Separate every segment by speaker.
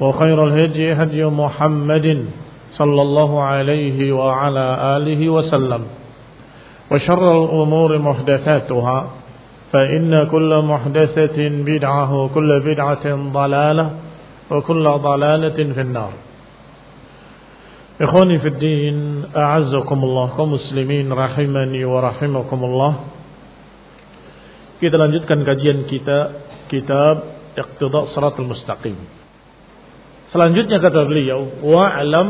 Speaker 1: وخير الهدي هدي محمد صلى الله عليه وعلى آله وسلم. وشر الأمور محدثاتها فإن كل محدثة بدعة وكل بدعة ضلالة وكل ضلالة في النار. إخواني في الدين أعزكم الله كمسلمين رحمني ورحمكم الله. Kita lanjutkan kajian kita kitab Iqtida Siratal Mustaqim. Selanjutnya kata beliau, wa'lam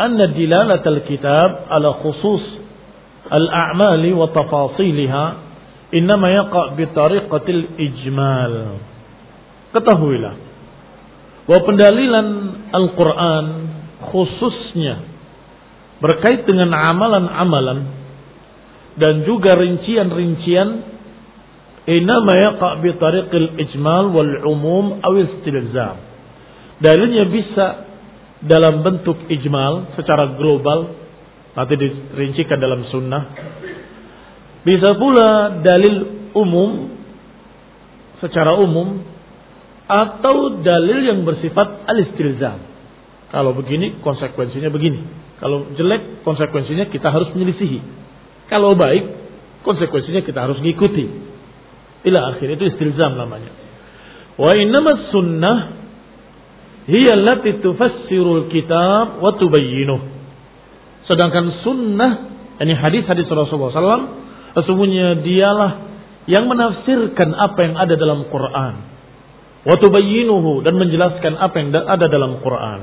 Speaker 1: anna dilalatal kitab ala khusus al-a'mali wa tafasiliha innama yaqa' bi tariqatil ijmal. Ketahuilah bahwa pendalilan Al-Qur'an khususnya berkait dengan amalan-amalan dan juga rincian-rincian Inama yaqa' bi tariqil ijmal wal umum aw istilzam. Dalilnya bisa dalam bentuk ijmal secara global nanti dirincikan dalam sunnah. Bisa pula dalil umum secara umum atau dalil yang bersifat al-istilzam. Kalau begini konsekuensinya begini. Kalau jelek konsekuensinya kita harus menyelisihi. Kalau baik konsekuensinya kita harus mengikuti ila akhir itu istilzam namanya wa innama sunnah hiya allati tufassirul kitab wa tubayyinuh sedangkan sunnah ini hadis-hadis Rasulullah SAW sesungguhnya dialah yang menafsirkan apa yang ada dalam Quran wa tubayyinuhu dan menjelaskan apa yang ada dalam Quran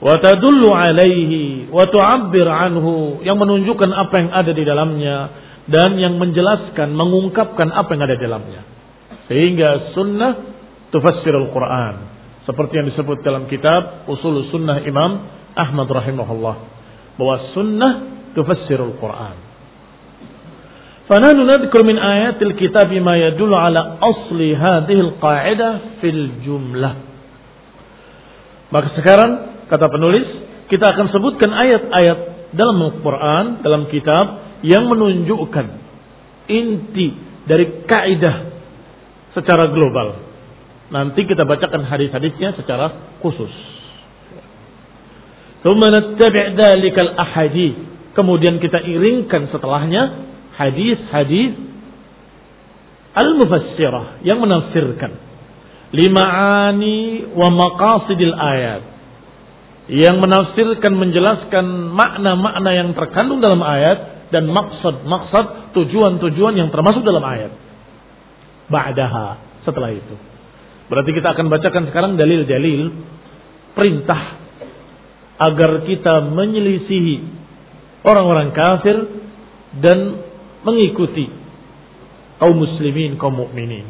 Speaker 1: wa tadullu alaihi wa tu'abbir anhu yang menunjukkan apa yang ada di dalamnya dan yang menjelaskan, mengungkapkan apa yang ada di dalamnya. Sehingga sunnah tufassirul Quran. Seperti yang disebut dalam kitab Usul Sunnah Imam Ahmad rahimahullah. Bahwa sunnah tufassirul Quran. Fanahnu nadhkur min ayatil kitab ma yadullu ala asli hadhihi al-qa'idah fil jumlah. Maka sekarang kata penulis kita akan sebutkan ayat-ayat dalam Al-Quran, dalam kitab yang menunjukkan inti dari kaidah secara global. Nanti kita bacakan hadis-hadisnya secara khusus. Kemudian kita iringkan setelahnya hadis-hadis al-mufassirah yang menafsirkan lima'ani wa maqasidil ayat yang menafsirkan menjelaskan makna-makna yang terkandung dalam ayat dan maksud-maksud tujuan-tujuan yang termasuk dalam ayat. Ba'daha setelah itu. Berarti kita akan bacakan sekarang dalil-dalil perintah agar kita menyelisihi orang-orang kafir dan mengikuti kaum muslimin, kaum mukminin.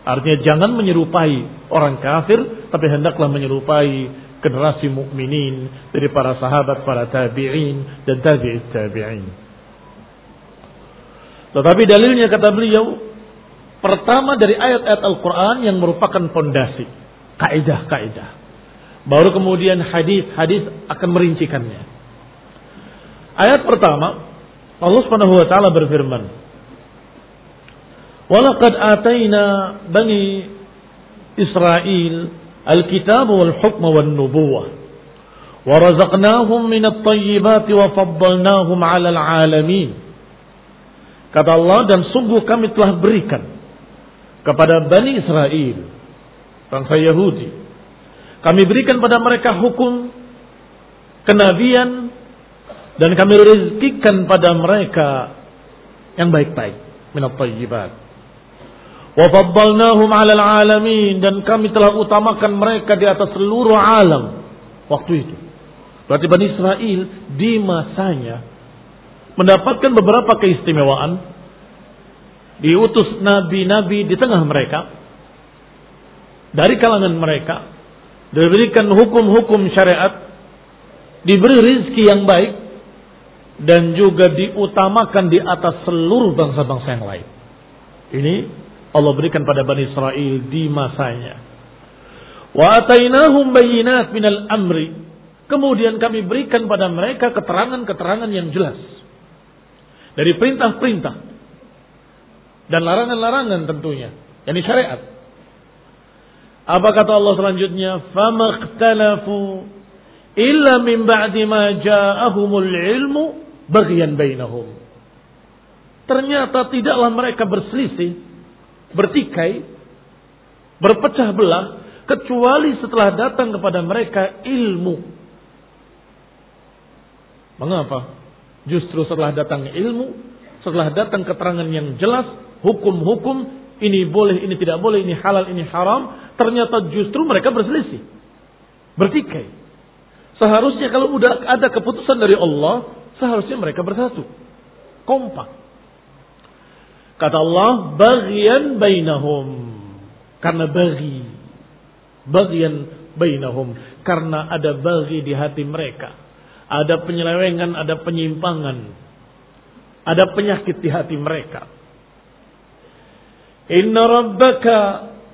Speaker 1: Artinya jangan menyerupai orang kafir, tapi hendaklah menyerupai generasi mukminin dari para sahabat, para tabi'in dan tabi'it tabi'in. Tetapi dalilnya kata beliau, pertama dari ayat-ayat Al-Quran yang merupakan fondasi, kaidah-kaidah. Baru kemudian hadis-hadis akan merincikannya. Ayat pertama, Allah Subhanahu wa taala berfirman, "Walaqad ataina bani Israel al-kitab wal hukma wan nubuwah wa razaqnahum min at-tayyibat wa faddalnahum 'ala al-'alamin." Kata Allah dan sungguh kami telah berikan kepada Bani Israel, bangsa Yahudi. Kami berikan pada mereka hukum kenabian dan kami rezekikan pada mereka yang baik-baik. Minat tayyibat wa 'alal 'alamin dan kami telah utamakan mereka di atas seluruh alam waktu itu. Berarti Bani Israel di masanya mendapatkan beberapa keistimewaan diutus nabi-nabi di tengah mereka dari kalangan mereka diberikan hukum-hukum syariat diberi rizki yang baik dan juga diutamakan di atas seluruh bangsa-bangsa yang lain. Ini Allah berikan pada Bani Israel di masanya. Wa atainahum bayinat minal amri. Kemudian kami berikan pada mereka keterangan-keterangan yang jelas. Dari perintah-perintah. Dan larangan-larangan tentunya. Yani syariat. Apa kata Allah selanjutnya? Famaqtalafu illa min ba'di ma ja'ahumul ilmu bagian bainahum. Ternyata tidaklah mereka berselisih, bertikai, berpecah belah kecuali setelah datang kepada mereka ilmu. Mengapa? Justru setelah datang ilmu, setelah datang keterangan yang jelas, hukum-hukum, ini boleh, ini tidak boleh, ini halal, ini haram, ternyata justru mereka berselisih. Bertikai. Seharusnya kalau udah ada keputusan dari Allah, Seharusnya mereka bersatu. Kompak. Kata Allah, bagian bainahum. Karena bagi. Bagian bainahum. Karena ada bagi di hati mereka. Ada penyelewengan, ada penyimpangan. Ada penyakit di hati mereka. Inna rabbaka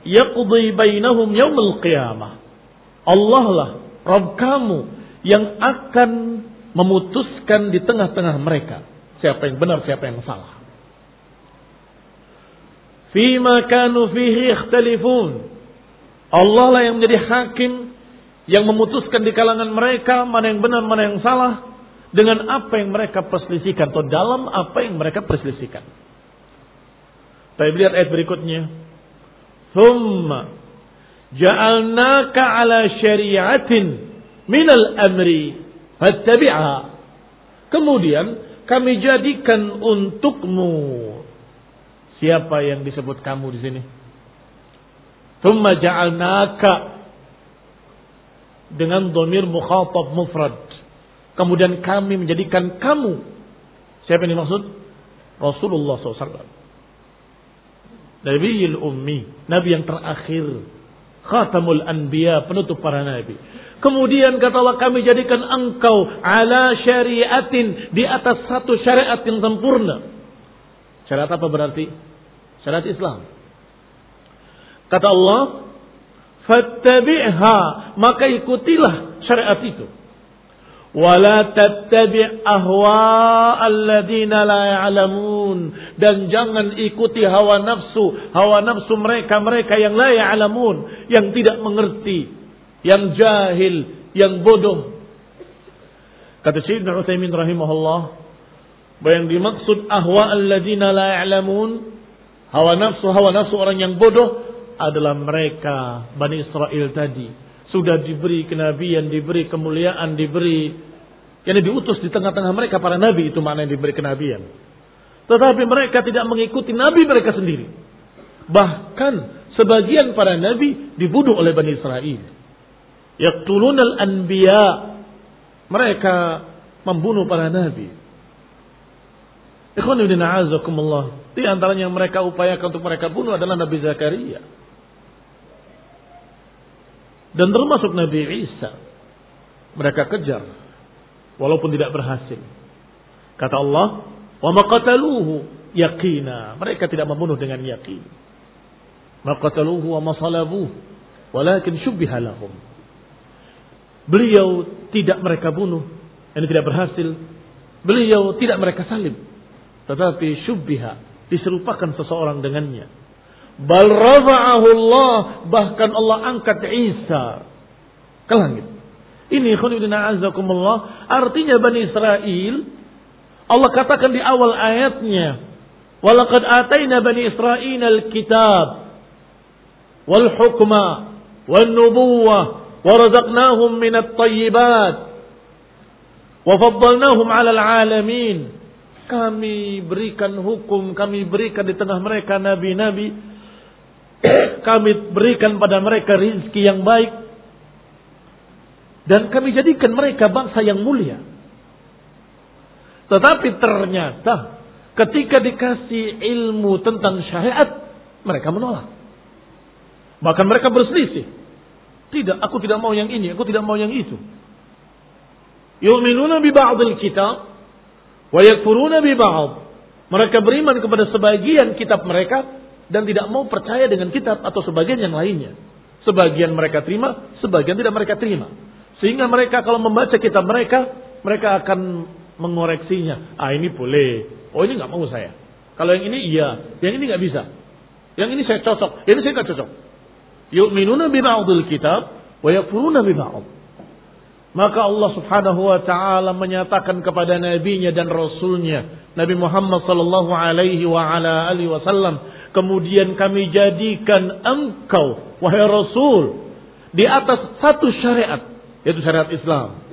Speaker 1: yaqdi bainahum yaumil qiyamah. Allah lah Rabb kamu yang akan memutuskan di tengah-tengah mereka siapa yang benar, siapa yang salah. Fima kanu fihi ikhtalifun. Allah lah yang menjadi hakim yang memutuskan di kalangan mereka mana yang benar, mana yang salah dengan apa yang mereka perselisihkan atau dalam apa yang mereka perselisihkan. Tapi lihat ayat berikutnya. Thumma ja'alnaka ala syari'atin minal amri Fattabi'ha. Kemudian kami jadikan untukmu siapa yang disebut kamu di sini? Thumma ja'alnaka dengan domir mukhatab mufrad. Kemudian kami menjadikan kamu. Siapa yang dimaksud? Rasulullah SAW. Nabi ummi. Nabi yang terakhir. Khatamul anbiya. Penutup para nabi. Kemudian kata Allah kami jadikan engkau ala syariatin di atas satu syariat yang sempurna. Syariat apa berarti? Syariat Islam. Kata Allah, fattabi'ha, maka ikutilah syariat itu. Wala tattabi' ahwa alladina la ya'lamun dan jangan ikuti hawa nafsu, hawa nafsu mereka-mereka yang la ya'lamun, yang tidak mengerti yang jahil, yang bodoh. Kata Syed Ibn Uthaymin rahimahullah, bahwa yang dimaksud ahwa alladzina la ya'lamun, hawa nafsu, hawa nafsu orang yang bodoh adalah mereka Bani Israel tadi. Sudah diberi kenabian, diberi kemuliaan, diberi yang diutus di tengah-tengah mereka para nabi itu mana yang diberi kenabian. Tetapi mereka tidak mengikuti nabi mereka sendiri. Bahkan sebagian para nabi dibunuh oleh Bani Israel. Yaqtulun al-anbiya. Mereka membunuh para nabi. A'azakumullah. Di antaranya yang mereka upayakan untuk mereka bunuh adalah Nabi Zakaria. Dan termasuk Nabi Isa. Mereka kejar. Walaupun tidak berhasil. Kata Allah, "Wa maqataluhu yaqina." Mereka tidak membunuh dengan yakin. Maqataluhu wa masalabuhu walakin syubbiha lahum. Beliau tidak mereka bunuh, ini tidak berhasil. Beliau tidak mereka salib, tetapi syubbiha diserupakan seseorang dengannya. Bal rafa'ahu Allah, bahkan Allah angkat Isa ke langit. Ini khonibina azakumullah, artinya Bani Israel Allah katakan di awal ayatnya, "Walaqad ataina Bani Israil al-kitab wal hukma wan nubuwah wa razaqnahum min at-tayyibat wa faddalnahum 'ala al-'alamin." Kami berikan hukum, kami berikan di tengah mereka nabi-nabi, kami berikan pada mereka rizki yang baik, dan kami jadikan mereka bangsa yang mulia. Tetapi ternyata ketika dikasih ilmu tentang syariat, mereka menolak. Bahkan mereka berselisih. Tidak, aku tidak mau yang ini, aku tidak mau yang itu. Yu'minuna bi ba'dil kitab wa yakfuruna bi ba'd. Mereka beriman kepada sebagian kitab mereka dan tidak mau percaya dengan kitab atau sebagian yang lainnya. Sebagian mereka terima, sebagian tidak mereka terima. Sehingga mereka kalau membaca kitab mereka, mereka akan mengoreksinya. Ah ini boleh. Oh ini nggak mau saya. Kalau yang ini iya, yang ini nggak bisa. Yang ini saya cocok, yang ini saya nggak cocok. Yu'minuna bi ba'dil kitab wa yakfuruna bi ba'd. Maka Allah Subhanahu wa taala menyatakan kepada nabinya dan rasulnya Nabi Muhammad sallallahu alaihi wa ala alihi wasallam kemudian kami jadikan engkau wahai rasul di atas satu syariat yaitu syariat Islam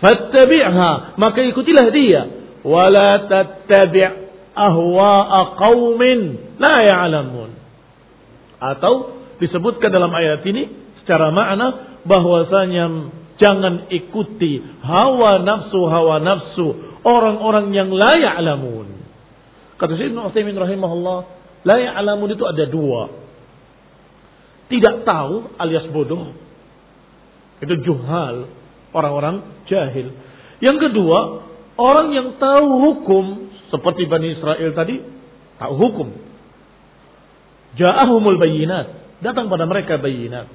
Speaker 1: Fattabi'ha, maka ikutilah dia. Wala tattabi' ahwa'a qaumin la ya'lamun. Atau disebutkan dalam ayat ini secara makna bahwasanya jangan ikuti hawa nafsu hawa nafsu orang-orang yang la ya'lamun. Kata Syekh Ibnu Utsaimin rahimahullah, la ya'lamun itu ada dua. Tidak tahu alias bodoh. Itu juhal, orang-orang jahil. Yang kedua, orang yang tahu hukum seperti Bani Israel tadi, tahu hukum. Ja'ahumul bayinat, datang pada mereka bayinat.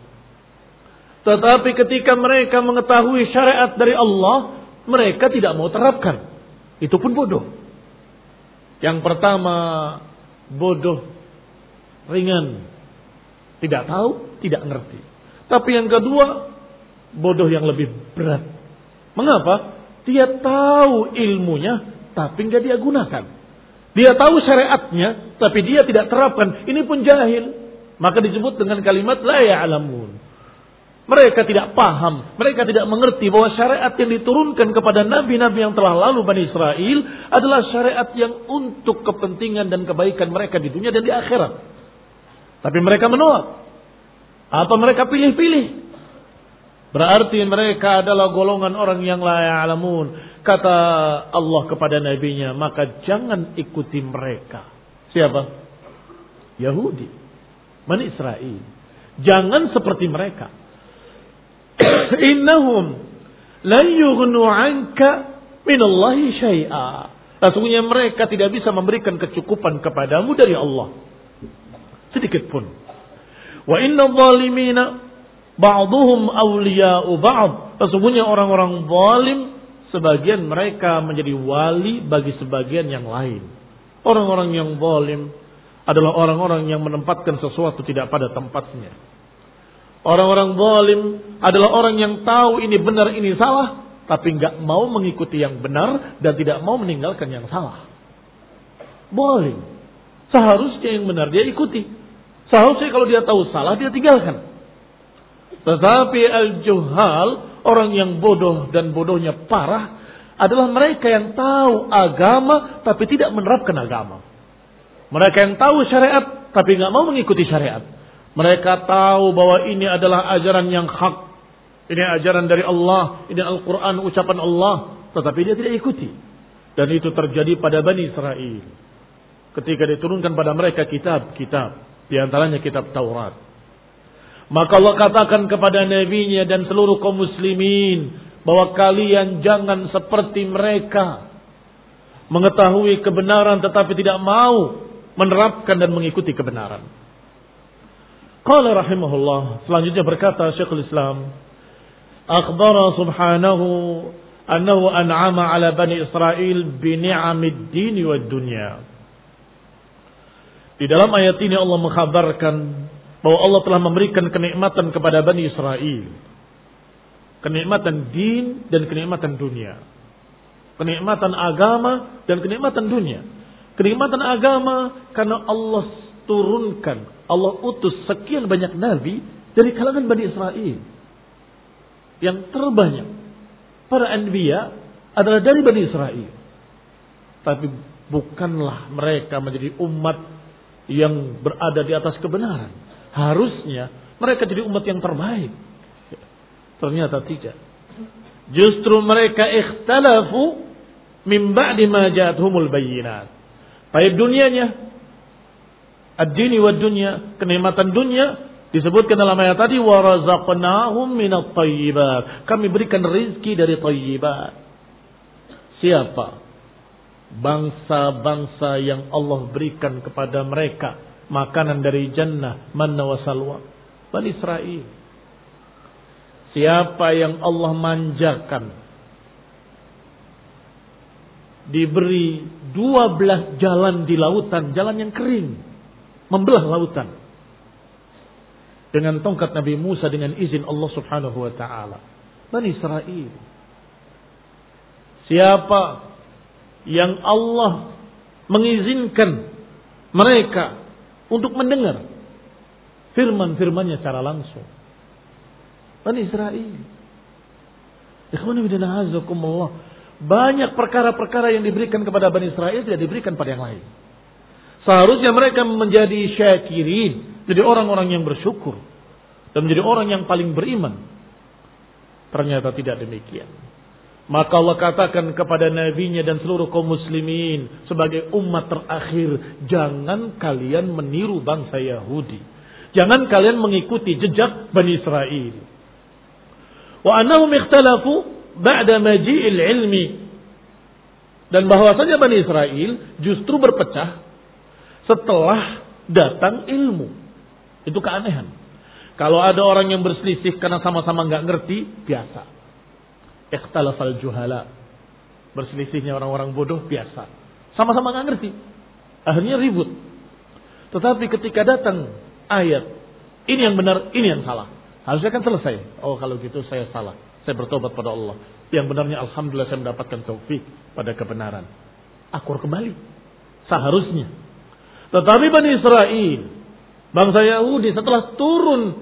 Speaker 1: Tetapi ketika mereka mengetahui syariat dari Allah, mereka tidak mau terapkan. Itu pun bodoh. Yang pertama, bodoh ringan. Tidak tahu, tidak ngerti. Tapi yang kedua, bodoh yang lebih berat. Mengapa? Dia tahu ilmunya, tapi nggak dia gunakan. Dia tahu syariatnya, tapi dia tidak terapkan. Ini pun jahil. Maka disebut dengan kalimat la ya'lamun. Mereka tidak paham, mereka tidak mengerti bahwa syariat yang diturunkan kepada nabi-nabi yang telah lalu Bani Israel adalah syariat yang untuk kepentingan dan kebaikan mereka di dunia dan di akhirat. Tapi mereka menolak. Apa mereka pilih-pilih? Berarti mereka adalah golongan orang yang la ya'lamun. Kata Allah kepada nabinya, maka jangan ikuti mereka. Siapa? Yahudi. Bani Israel. Jangan seperti mereka. Innahum lan yughnu 'anka minallahi syai'a. Sesungguhnya mereka tidak bisa memberikan kecukupan kepadamu dari Allah. Sedikit pun. Wa inna zalimina Ba'duhum awliya'u ba'd. Sesungguhnya orang-orang zalim sebagian mereka menjadi wali bagi sebagian yang lain. Orang-orang yang zalim adalah orang-orang yang menempatkan sesuatu tidak pada tempatnya. Orang-orang zalim adalah orang yang tahu ini benar ini salah, tapi nggak mau mengikuti yang benar dan tidak mau meninggalkan yang salah. Zalim. Seharusnya yang benar dia ikuti. Seharusnya kalau dia tahu salah dia tinggalkan. Tetapi al-juhal, orang yang bodoh dan bodohnya parah, adalah mereka yang tahu agama tapi tidak menerapkan agama. Mereka yang tahu syariat tapi nggak mau mengikuti syariat. Mereka tahu bahwa ini adalah ajaran yang hak. Ini ajaran dari Allah, ini Al-Quran, ucapan Allah. Tetapi dia tidak ikuti. Dan itu terjadi pada Bani Israel. Ketika diturunkan pada mereka kitab-kitab. Di antaranya kitab Taurat. Maka Allah katakan kepada nabinya dan seluruh kaum muslimin bahwa kalian jangan seperti mereka mengetahui kebenaran tetapi tidak mau menerapkan dan mengikuti kebenaran. Qala rahimahullah selanjutnya berkata Syekhul Islam akhbara subhanahu annahu an'ama ala bani Israel bi ni'amid dini wad dunya. Di dalam ayat ini Allah mengkhabarkan bahwa Allah telah memberikan kenikmatan kepada Bani Israel. Kenikmatan din dan kenikmatan dunia. Kenikmatan agama dan kenikmatan dunia. Kenikmatan agama karena Allah turunkan, Allah utus sekian banyak nabi dari kalangan Bani Israel. Yang terbanyak para anbiya adalah dari Bani Israel. Tapi bukanlah mereka menjadi umat yang berada di atas kebenaran. Harusnya mereka jadi umat yang terbaik. Ternyata tidak. Justru mereka ikhtalafu min ba'di ma ja'atuhumul bayyinat. Baik dunianya, ad-dini wa dunya, kenikmatan dunia disebutkan dalam ayat tadi wa razaqnahum minat thayyibat. Kami berikan rizki dari thayyibat. Siapa? Bangsa-bangsa yang Allah berikan kepada mereka makanan dari jannah manna wa salwa Bani Israel siapa yang Allah manjakan diberi dua belas jalan di lautan jalan yang kering membelah lautan dengan tongkat Nabi Musa dengan izin Allah Subhanahu wa taala Bani Israel siapa yang Allah mengizinkan mereka untuk mendengar firman-firmannya secara langsung. Bani Israel. Banyak perkara-perkara yang diberikan kepada Bani Israel tidak diberikan pada yang lain. Seharusnya mereka menjadi syakirin. Jadi orang-orang yang bersyukur. Dan menjadi orang yang paling beriman. Ternyata tidak demikian. Maka Allah katakan kepada nabinya dan seluruh kaum muslimin sebagai umat terakhir, jangan kalian meniru bangsa Yahudi. Jangan kalian mengikuti jejak Bani Israel. Wa annahum ikhtalafu ba'da maji'il ilmi. Dan bahwasanya Bani Israel justru berpecah setelah datang ilmu. Itu keanehan. Kalau ada orang yang berselisih karena sama-sama nggak ngerti, biasa ikhtalafal juhala. Berselisihnya orang-orang bodoh biasa. Sama-sama nggak ngerti. Akhirnya ribut. Tetapi ketika datang ayat, ini yang benar, ini yang salah. Harusnya kan selesai. Oh kalau gitu saya salah. Saya bertobat pada Allah. Yang benarnya Alhamdulillah saya mendapatkan taufik pada kebenaran. Akur kembali. Seharusnya. Tetapi Bani Israel, bangsa Yahudi setelah turun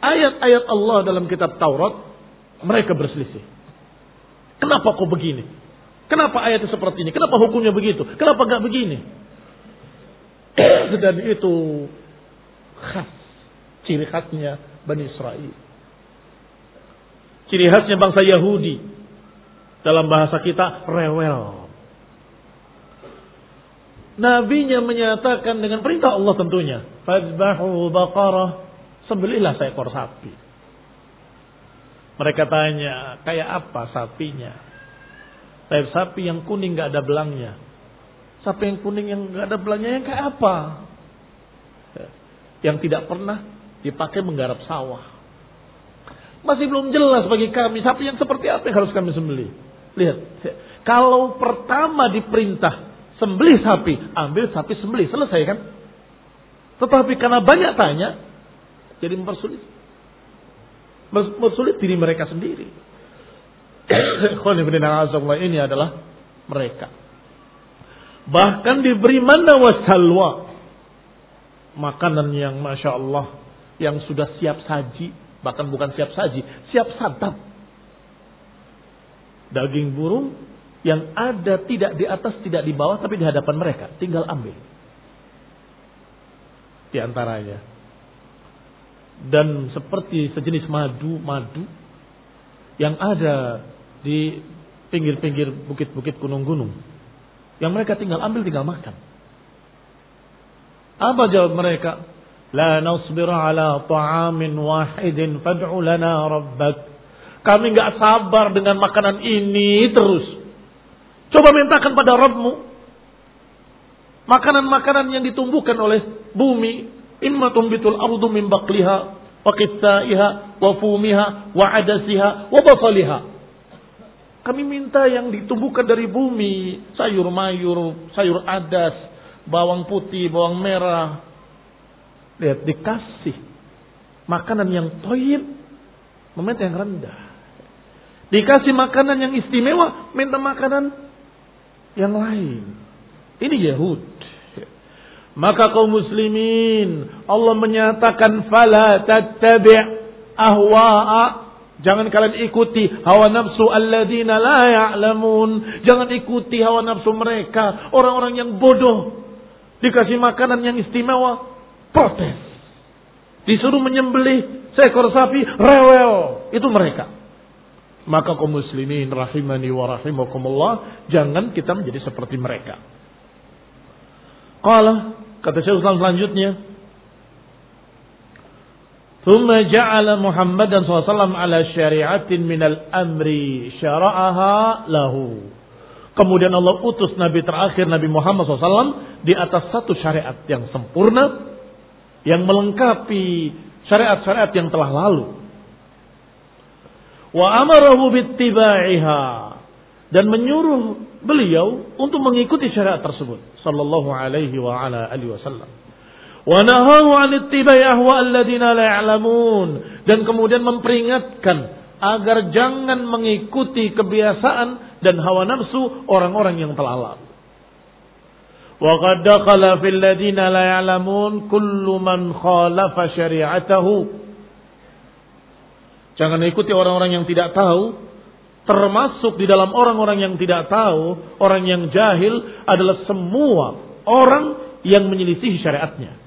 Speaker 1: ayat-ayat Allah dalam kitab Taurat, mereka berselisih. Kenapa kok begini? Kenapa ayatnya seperti ini? Kenapa hukumnya begitu? Kenapa nggak begini? Dan itu khas, ciri khasnya Bani Israel. Ciri khasnya bangsa Yahudi. Dalam bahasa kita, rewel. Nabinya menyatakan dengan perintah Allah tentunya. Fadbahu baqarah. Seekor sapi. Mereka tanya, kayak apa sapinya? Kayak sapi yang kuning gak ada belangnya. Sapi yang kuning yang gak ada belangnya yang kayak apa? Yang tidak pernah dipakai menggarap sawah. Masih belum jelas bagi kami sapi yang seperti apa yang harus kami sembelih. Lihat, kalau pertama diperintah sembelih sapi, ambil sapi sembelih, selesai kan? Tetapi karena banyak tanya, jadi mempersulit mempersulit diri mereka sendiri. ini adalah mereka. Bahkan diberi mana wasalwa. Makanan yang Masya Allah. Yang sudah siap saji. Bahkan bukan siap saji. Siap santap. Daging burung yang ada tidak di atas, tidak di bawah, tapi di hadapan mereka. Tinggal ambil. Di antaranya dan seperti sejenis madu-madu yang ada di pinggir-pinggir bukit-bukit gunung-gunung. Yang mereka tinggal ambil, tinggal makan. Apa jawab mereka? La nasbir ala ta'amin wahidin fad'u lana rabbak. Kami nggak sabar dengan makanan ini terus. Coba mintakan pada Rabbmu. Makanan-makanan yang ditumbuhkan oleh bumi. Imma tumbitul ardu min baqliha wa qithaiha wa fumiha wa adasiha wa basaliha. Kami minta yang ditumbuhkan dari bumi, sayur mayur, sayur adas, bawang putih, bawang merah. Lihat dikasih makanan yang toyib, meminta yang rendah. Dikasih makanan yang istimewa, minta makanan yang lain. Ini Yahud. Maka kaum muslimin, Allah menyatakan fala tattabi' ahwa'a Jangan kalian ikuti hawa nafsu alladzina la ya'lamun. Jangan ikuti hawa nafsu mereka, orang-orang yang bodoh. Dikasih makanan yang istimewa, protes. Disuruh menyembelih seekor sapi, rewel. Itu mereka. Maka kaum muslimin rahimani wa rahimakumullah, jangan kita menjadi seperti mereka. Qala, kata Syekh Islam selanjutnya, "Tsumma ja'ala Muhammadan SAW ala syari'atin minal amri syara'aha lahu. Kemudian Allah utus Nabi terakhir Nabi Muhammad SAW di atas satu syariat yang sempurna. Yang melengkapi syariat-syariat yang telah lalu. Wa amarahu bittiba'iha dan menyuruh beliau untuk mengikuti syariat tersebut sallallahu alaihi wa ala alihi wasallam. Wa nahahu 'an ittiba'i ahwa alladziina la ya'lamun dan kemudian memperingatkan agar jangan mengikuti kebiasaan dan hawa nafsu orang-orang yang telah. Wa qad dakhala fil ladzina la ya'lamun kullu man khalafa syari'atahu. Jangan ikuti orang-orang yang tidak tahu, termasuk di dalam orang-orang yang tidak tahu, orang yang jahil adalah semua orang yang menyelisihi syariatnya.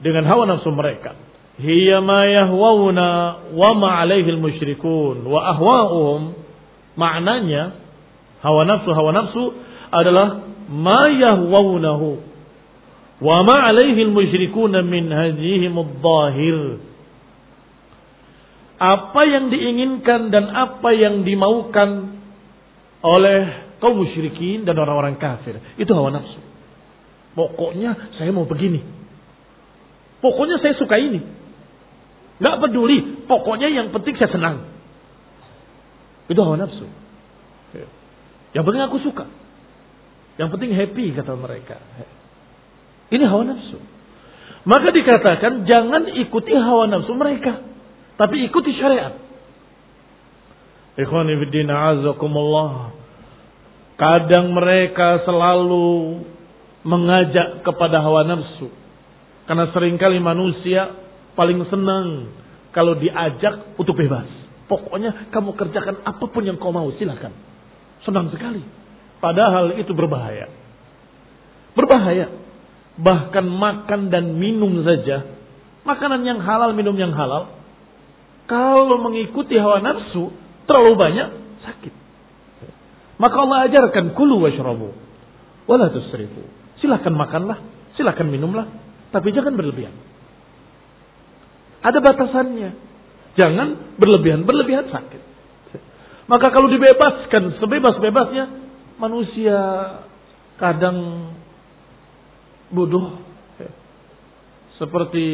Speaker 1: dengan hawa nafsu mereka. Hiya ma yahwauna wa ma alaihi musyrikun wa ahwa'uhum maknanya hawa nafsu hawa nafsu adalah ma yahwaunahu wa ma alaihi musyrikun min hadhihi mudhahir apa yang diinginkan dan apa yang dimaukan oleh kaum musyrikin dan orang-orang kafir itu hawa nafsu pokoknya saya mau begini Pokoknya saya suka ini. Gak peduli. Pokoknya yang penting saya senang. Itu hawa nafsu. Yang penting aku suka. Yang penting happy kata mereka. Ini hawa nafsu. Maka dikatakan jangan ikuti hawa nafsu mereka. Tapi ikuti syariat. Ikhwani azakumullah. Kadang mereka selalu mengajak kepada hawa nafsu karena sering kali manusia paling senang kalau diajak untuk bebas. Pokoknya kamu kerjakan apa pun yang kau mau, silakan. Senang sekali. Padahal itu berbahaya. Berbahaya. Bahkan makan dan minum saja. Makanan yang halal, minum yang halal. Kalau mengikuti hawa nafsu, terlalu banyak, sakit. Maka Allah ajarkan, kulu washrabu. Wala tusrifu. Silahkan makanlah, silahkan minumlah. Tapi jangan berlebihan. Ada batasannya. Jangan berlebihan. Berlebihan sakit. Maka kalau dibebaskan sebebas-bebasnya, manusia kadang bodoh. Seperti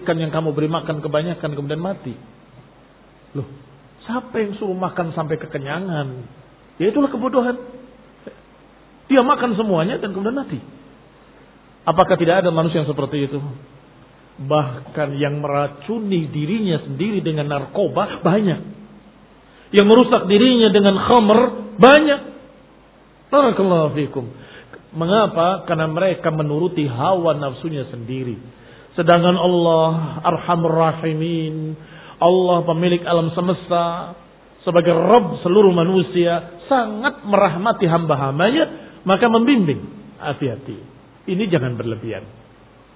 Speaker 1: ikan yang kamu beri makan kebanyakan kemudian mati. Loh, siapa yang suruh makan sampai kekenyangan? Ya itulah kebodohan. Dia makan semuanya dan kemudian mati. Apakah tidak ada manusia yang seperti itu? Bahkan yang meracuni dirinya sendiri dengan narkoba banyak. Yang merusak dirinya dengan khamr banyak. Barakallahu fikum. Mengapa? Karena mereka menuruti hawa nafsunya sendiri. Sedangkan Allah Arhamur Rahimin, Allah pemilik alam semesta, sebagai Rabb seluruh manusia, sangat merahmati hamba-hambanya, maka membimbing. Hati-hati. Ini jangan berlebihan.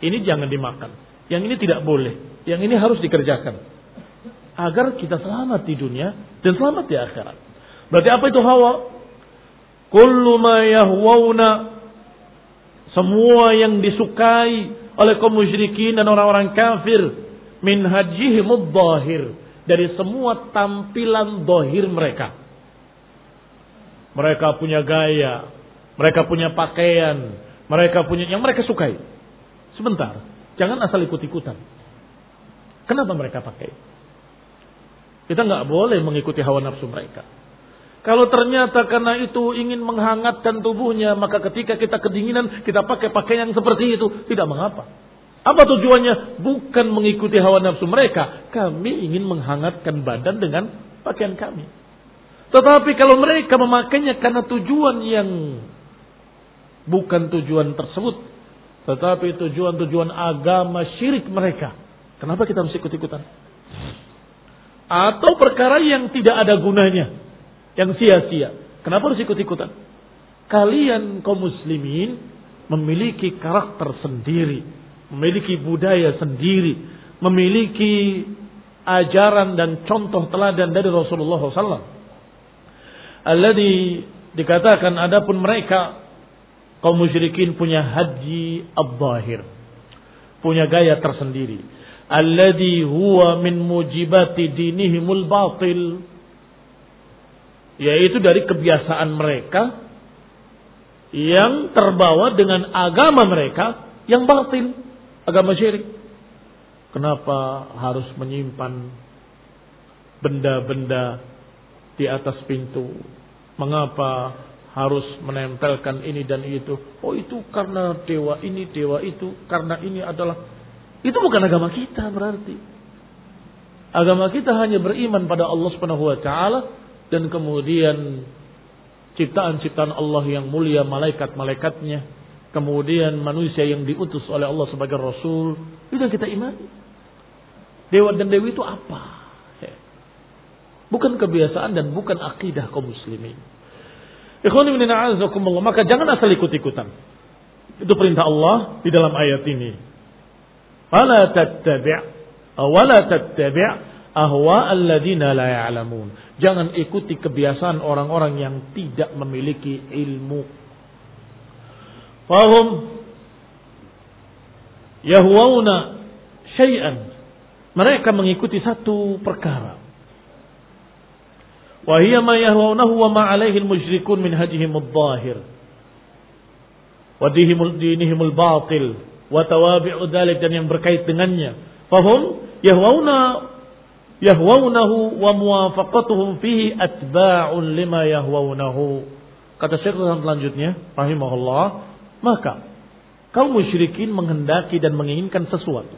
Speaker 1: Ini jangan dimakan. Yang ini tidak boleh. Yang ini harus dikerjakan. Agar kita selamat di dunia dan selamat di akhirat. Berarti apa itu hawa? Kullu ma yahwauna semua yang disukai oleh kaum musyrikin dan orang-orang kafir min hajihim dhahir dari semua tampilan dohir mereka. Mereka punya gaya, mereka punya pakaian, mereka punya yang mereka sukai. Sebentar, jangan asal ikut-ikutan. Kenapa mereka pakai? Kita nggak boleh mengikuti hawa nafsu mereka. Kalau ternyata karena itu ingin menghangatkan tubuhnya, maka ketika kita kedinginan, kita pakai pakaian yang seperti itu, tidak mengapa. Apa tujuannya? Bukan mengikuti hawa nafsu mereka. Kami ingin menghangatkan badan dengan pakaian kami. Tetapi kalau mereka memakainya karena tujuan yang bukan tujuan tersebut, tetapi tujuan-tujuan agama syirik mereka, kenapa kita mesti ikut-ikutan? Atau perkara yang tidak ada gunanya, yang sia-sia. Kenapa harus ikut-ikutan? Kalian kaum muslimin memiliki karakter sendiri, memiliki budaya sendiri, memiliki ajaran dan contoh teladan dari Rasulullah SAW. Alladhi dikatakan adapun mereka kaum musyrikin punya haji abdahir, punya gaya tersendiri alladhi huwa min mujibati dinihimul batil yaitu dari kebiasaan mereka yang terbawa dengan agama mereka yang batil, agama syirik. Kenapa harus menyimpan benda-benda di atas pintu? Mengapa harus menempelkan ini dan itu? Oh itu karena dewa ini, dewa itu, karena ini adalah itu bukan agama kita berarti. Agama kita hanya beriman pada Allah Subhanahu wa taala dan kemudian ciptaan-ciptaan Allah yang mulia, malaikat-malaikatnya, kemudian manusia yang diutus oleh Allah sebagai rasul, itu yang kita imani. Dewa dan dewi itu apa? Bukan kebiasaan dan bukan akidah kaum muslimin. Maka jangan asal ikut-ikutan. Itu perintah Allah di dalam ayat ini. Fala tattabi' wala tattabi' ahwa alladziina la ya'lamun. Jangan ikuti kebiasaan orang-orang yang tidak memiliki ilmu. Fahum yahwauna syai'an. Mereka mengikuti satu perkara. Wahia ma yahwaunahu wa ma alaihi al-musyrikun min hajihim al-zahir. Wa dinihim al-batil wa tawabi'u dzalik dan yang berkait dengannya. Fahum yahwauna yahwaunahu wa muwafaqatuhum fihi atba'un lima yahwaunahu. Kata Syekh selanjutnya, rahimahullah, maka kaum musyrikin menghendaki dan menginginkan sesuatu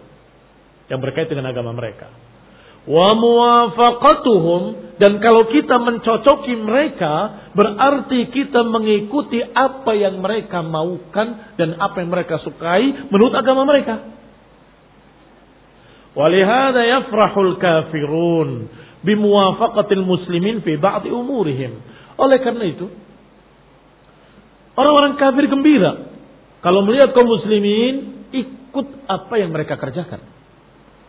Speaker 1: yang berkait dengan agama mereka wa muwafaqatuhum dan kalau kita mencocoki mereka berarti kita mengikuti apa yang mereka maukan dan apa yang mereka sukai menurut agama mereka. Walihada yafrahul kafirun bimuwafaqatil muslimin fi ba'di umurihim. Oleh karena itu orang-orang kafir gembira kalau melihat kaum muslimin ikut apa yang mereka kerjakan.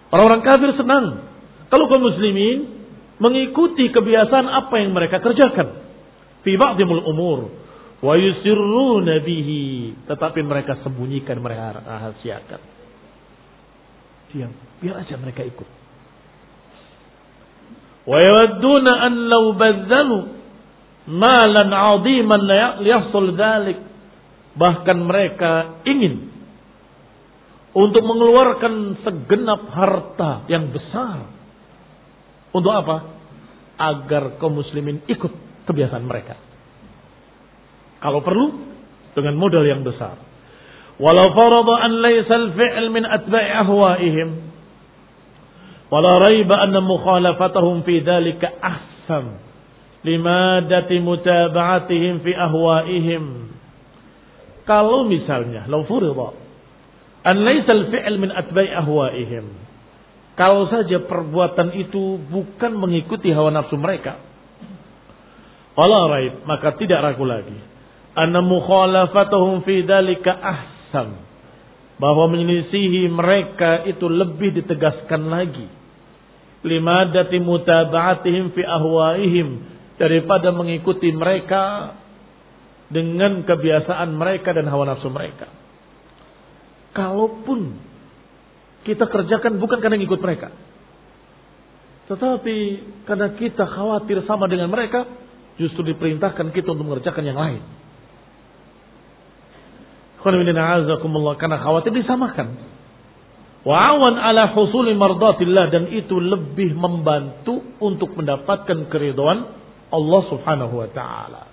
Speaker 1: Orang-orang kafir senang kalau kaum muslimin mengikuti kebiasaan apa yang mereka kerjakan. Fi ba'dimul umur. Wa yusirruna bihi. Tetapi mereka sembunyikan, mereka rahasiakan. Diam. Biar aja mereka ikut. Wa yawadduna an law badzalu malan 'aziman liyahsul dzalik. Bahkan mereka ingin untuk mengeluarkan segenap harta yang besar untuk apa? Agar kaum muslimin ikut kebiasaan mereka. Kalau perlu dengan modal yang besar. Walau farada an laysa al-fi'l min atba'i ahwa'ihim. Wala raiba anna mukhalafatahum fi dhalika ahsan. Limadati mutaba'atihim fi ahwa'ihim. Kalau misalnya, furida an laysa al-fi'l min atba'i kalau saja perbuatan itu bukan mengikuti hawa nafsu mereka. Allah raib, maka tidak ragu lagi. Anna mukhalafatahum fi dalika ahsan. Bahwa menyelisihi mereka itu lebih ditegaskan lagi. Lima dati mutaba'atihim fi ahwaihim. daripada mengikuti mereka dengan kebiasaan mereka dan hawa nafsu mereka. Kalaupun kita kerjakan bukan karena ikut mereka. Tetapi karena kita khawatir sama dengan mereka, justru diperintahkan kita untuk mengerjakan yang lain. Karena khawatir disamakan. Wa'awan ala husuli mardatillah dan itu lebih membantu untuk mendapatkan keriduan Allah Subhanahu wa taala.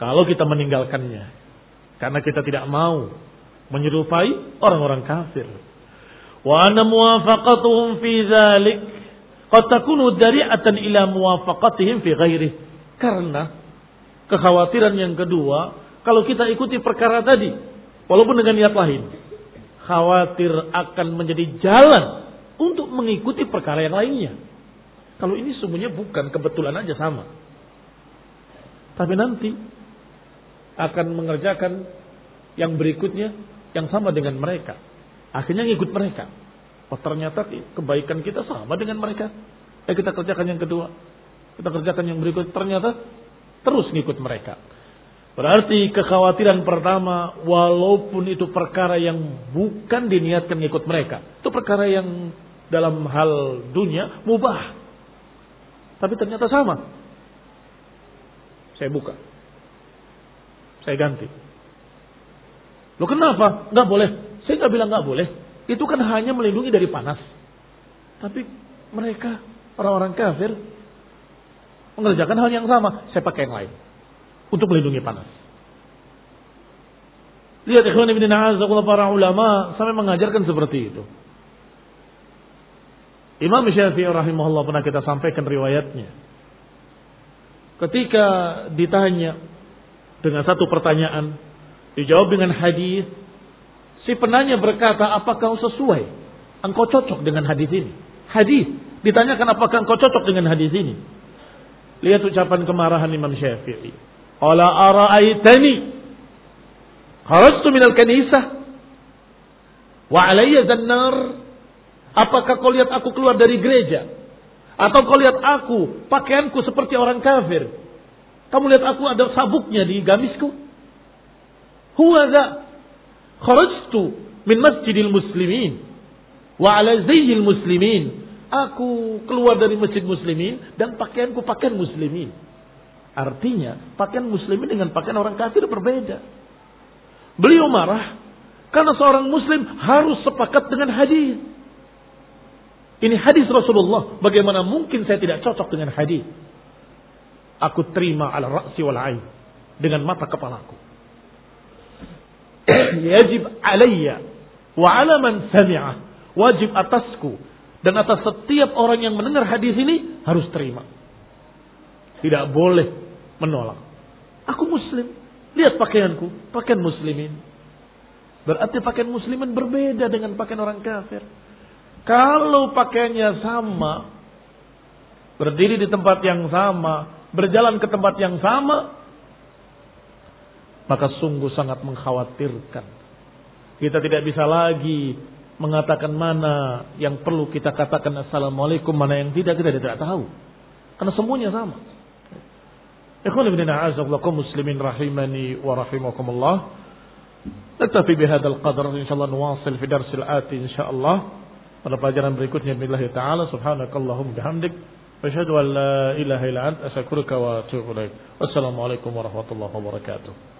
Speaker 1: Kalau kita meninggalkannya karena kita tidak mau menyerupai orang-orang kafir. Wa anna muwafaqatuhum fi dzalik qad takunu dari'atan ila muwafaqatihim fi ghairi. Karena kekhawatiran yang kedua, kalau kita ikuti perkara tadi walaupun dengan niat lain, khawatir akan menjadi jalan untuk mengikuti perkara yang lainnya. Kalau ini semuanya bukan kebetulan aja sama. Tapi nanti akan mengerjakan yang berikutnya yang sama dengan mereka. Akhirnya ngikut mereka. Oh ternyata kebaikan kita sama dengan mereka. Eh kita kerjakan yang kedua. Kita kerjakan yang berikut. Ternyata terus ngikut mereka. Berarti kekhawatiran pertama, walaupun itu perkara yang bukan diniatkan ikut mereka. Itu perkara yang dalam hal dunia mubah. Tapi ternyata sama. Saya buka. Saya ganti. Lo kenapa? Nggak boleh. Saya nggak bilang nggak boleh. Itu kan hanya melindungi dari panas. Tapi mereka, orang-orang kafir, mengerjakan hal yang sama. Saya pakai yang lain untuk melindungi panas. Lihat ikhwan ibn a'azakullah para ulama sampai mengajarkan seperti itu. Imam Syafi'i rahimahullah pernah kita sampaikan riwayatnya. Ketika ditanya dengan satu pertanyaan, dijawab dengan hadis, si penanya berkata, "Apakah kau sesuai? Engkau cocok dengan hadis ini?" Hadis ditanyakan apakah engkau cocok dengan hadis ini? Lihat ucapan kemarahan Imam Syafi'i. Qala ara'aitani? Kharajtu minal kanisah. Wa alayya zannar. Apakah kau lihat aku keluar dari gereja? Atau kau lihat aku pakaianku seperti orang kafir? Kamu lihat aku ada sabuknya di gamisku? Huwa za kharajtu min masjidil muslimin. Wa ala zayyil muslimin. Aku keluar dari masjid muslimin dan pakaianku pakaian muslimin Artinya, pakaian muslimin dengan pakaian orang kafir berbeda. Beliau marah karena seorang muslim harus sepakat dengan hadis. Ini hadis Rasulullah. Bagaimana mungkin saya tidak cocok dengan hadis? Aku terima ala ra'si wal ain dengan mata kepalaku. Yajib alayya wa ala man sami'ah. Wajib atasku dan atas setiap orang yang mendengar hadis ini harus terima. Tidak boleh menolak. Aku muslim. Lihat pakaianku, pakaian muslimin. Berarti pakaian muslimin berbeda dengan pakaian orang kafir. Kalau pakaiannya sama, berdiri di tempat yang sama, berjalan ke tempat yang sama, maka sungguh sangat mengkhawatirkan. Kita tidak bisa lagi mengatakan mana yang perlu kita katakan assalamualaikum, mana yang tidak kita tidak tahu. Karena semuanya sama. Ikhwan ibn a'azakullah muslimin rahimani wa rahimakumullah. Tetapi bihadal qadar insyaallah nuwasil fi darsil ati insyaallah. Pada pelajaran berikutnya billahi taala subhanakallahum bihamdik asyhadu an la ilaha illa anta astaghfiruka wa atubu ilaik. Wassalamualaikum warahmatullahi wabarakatuh.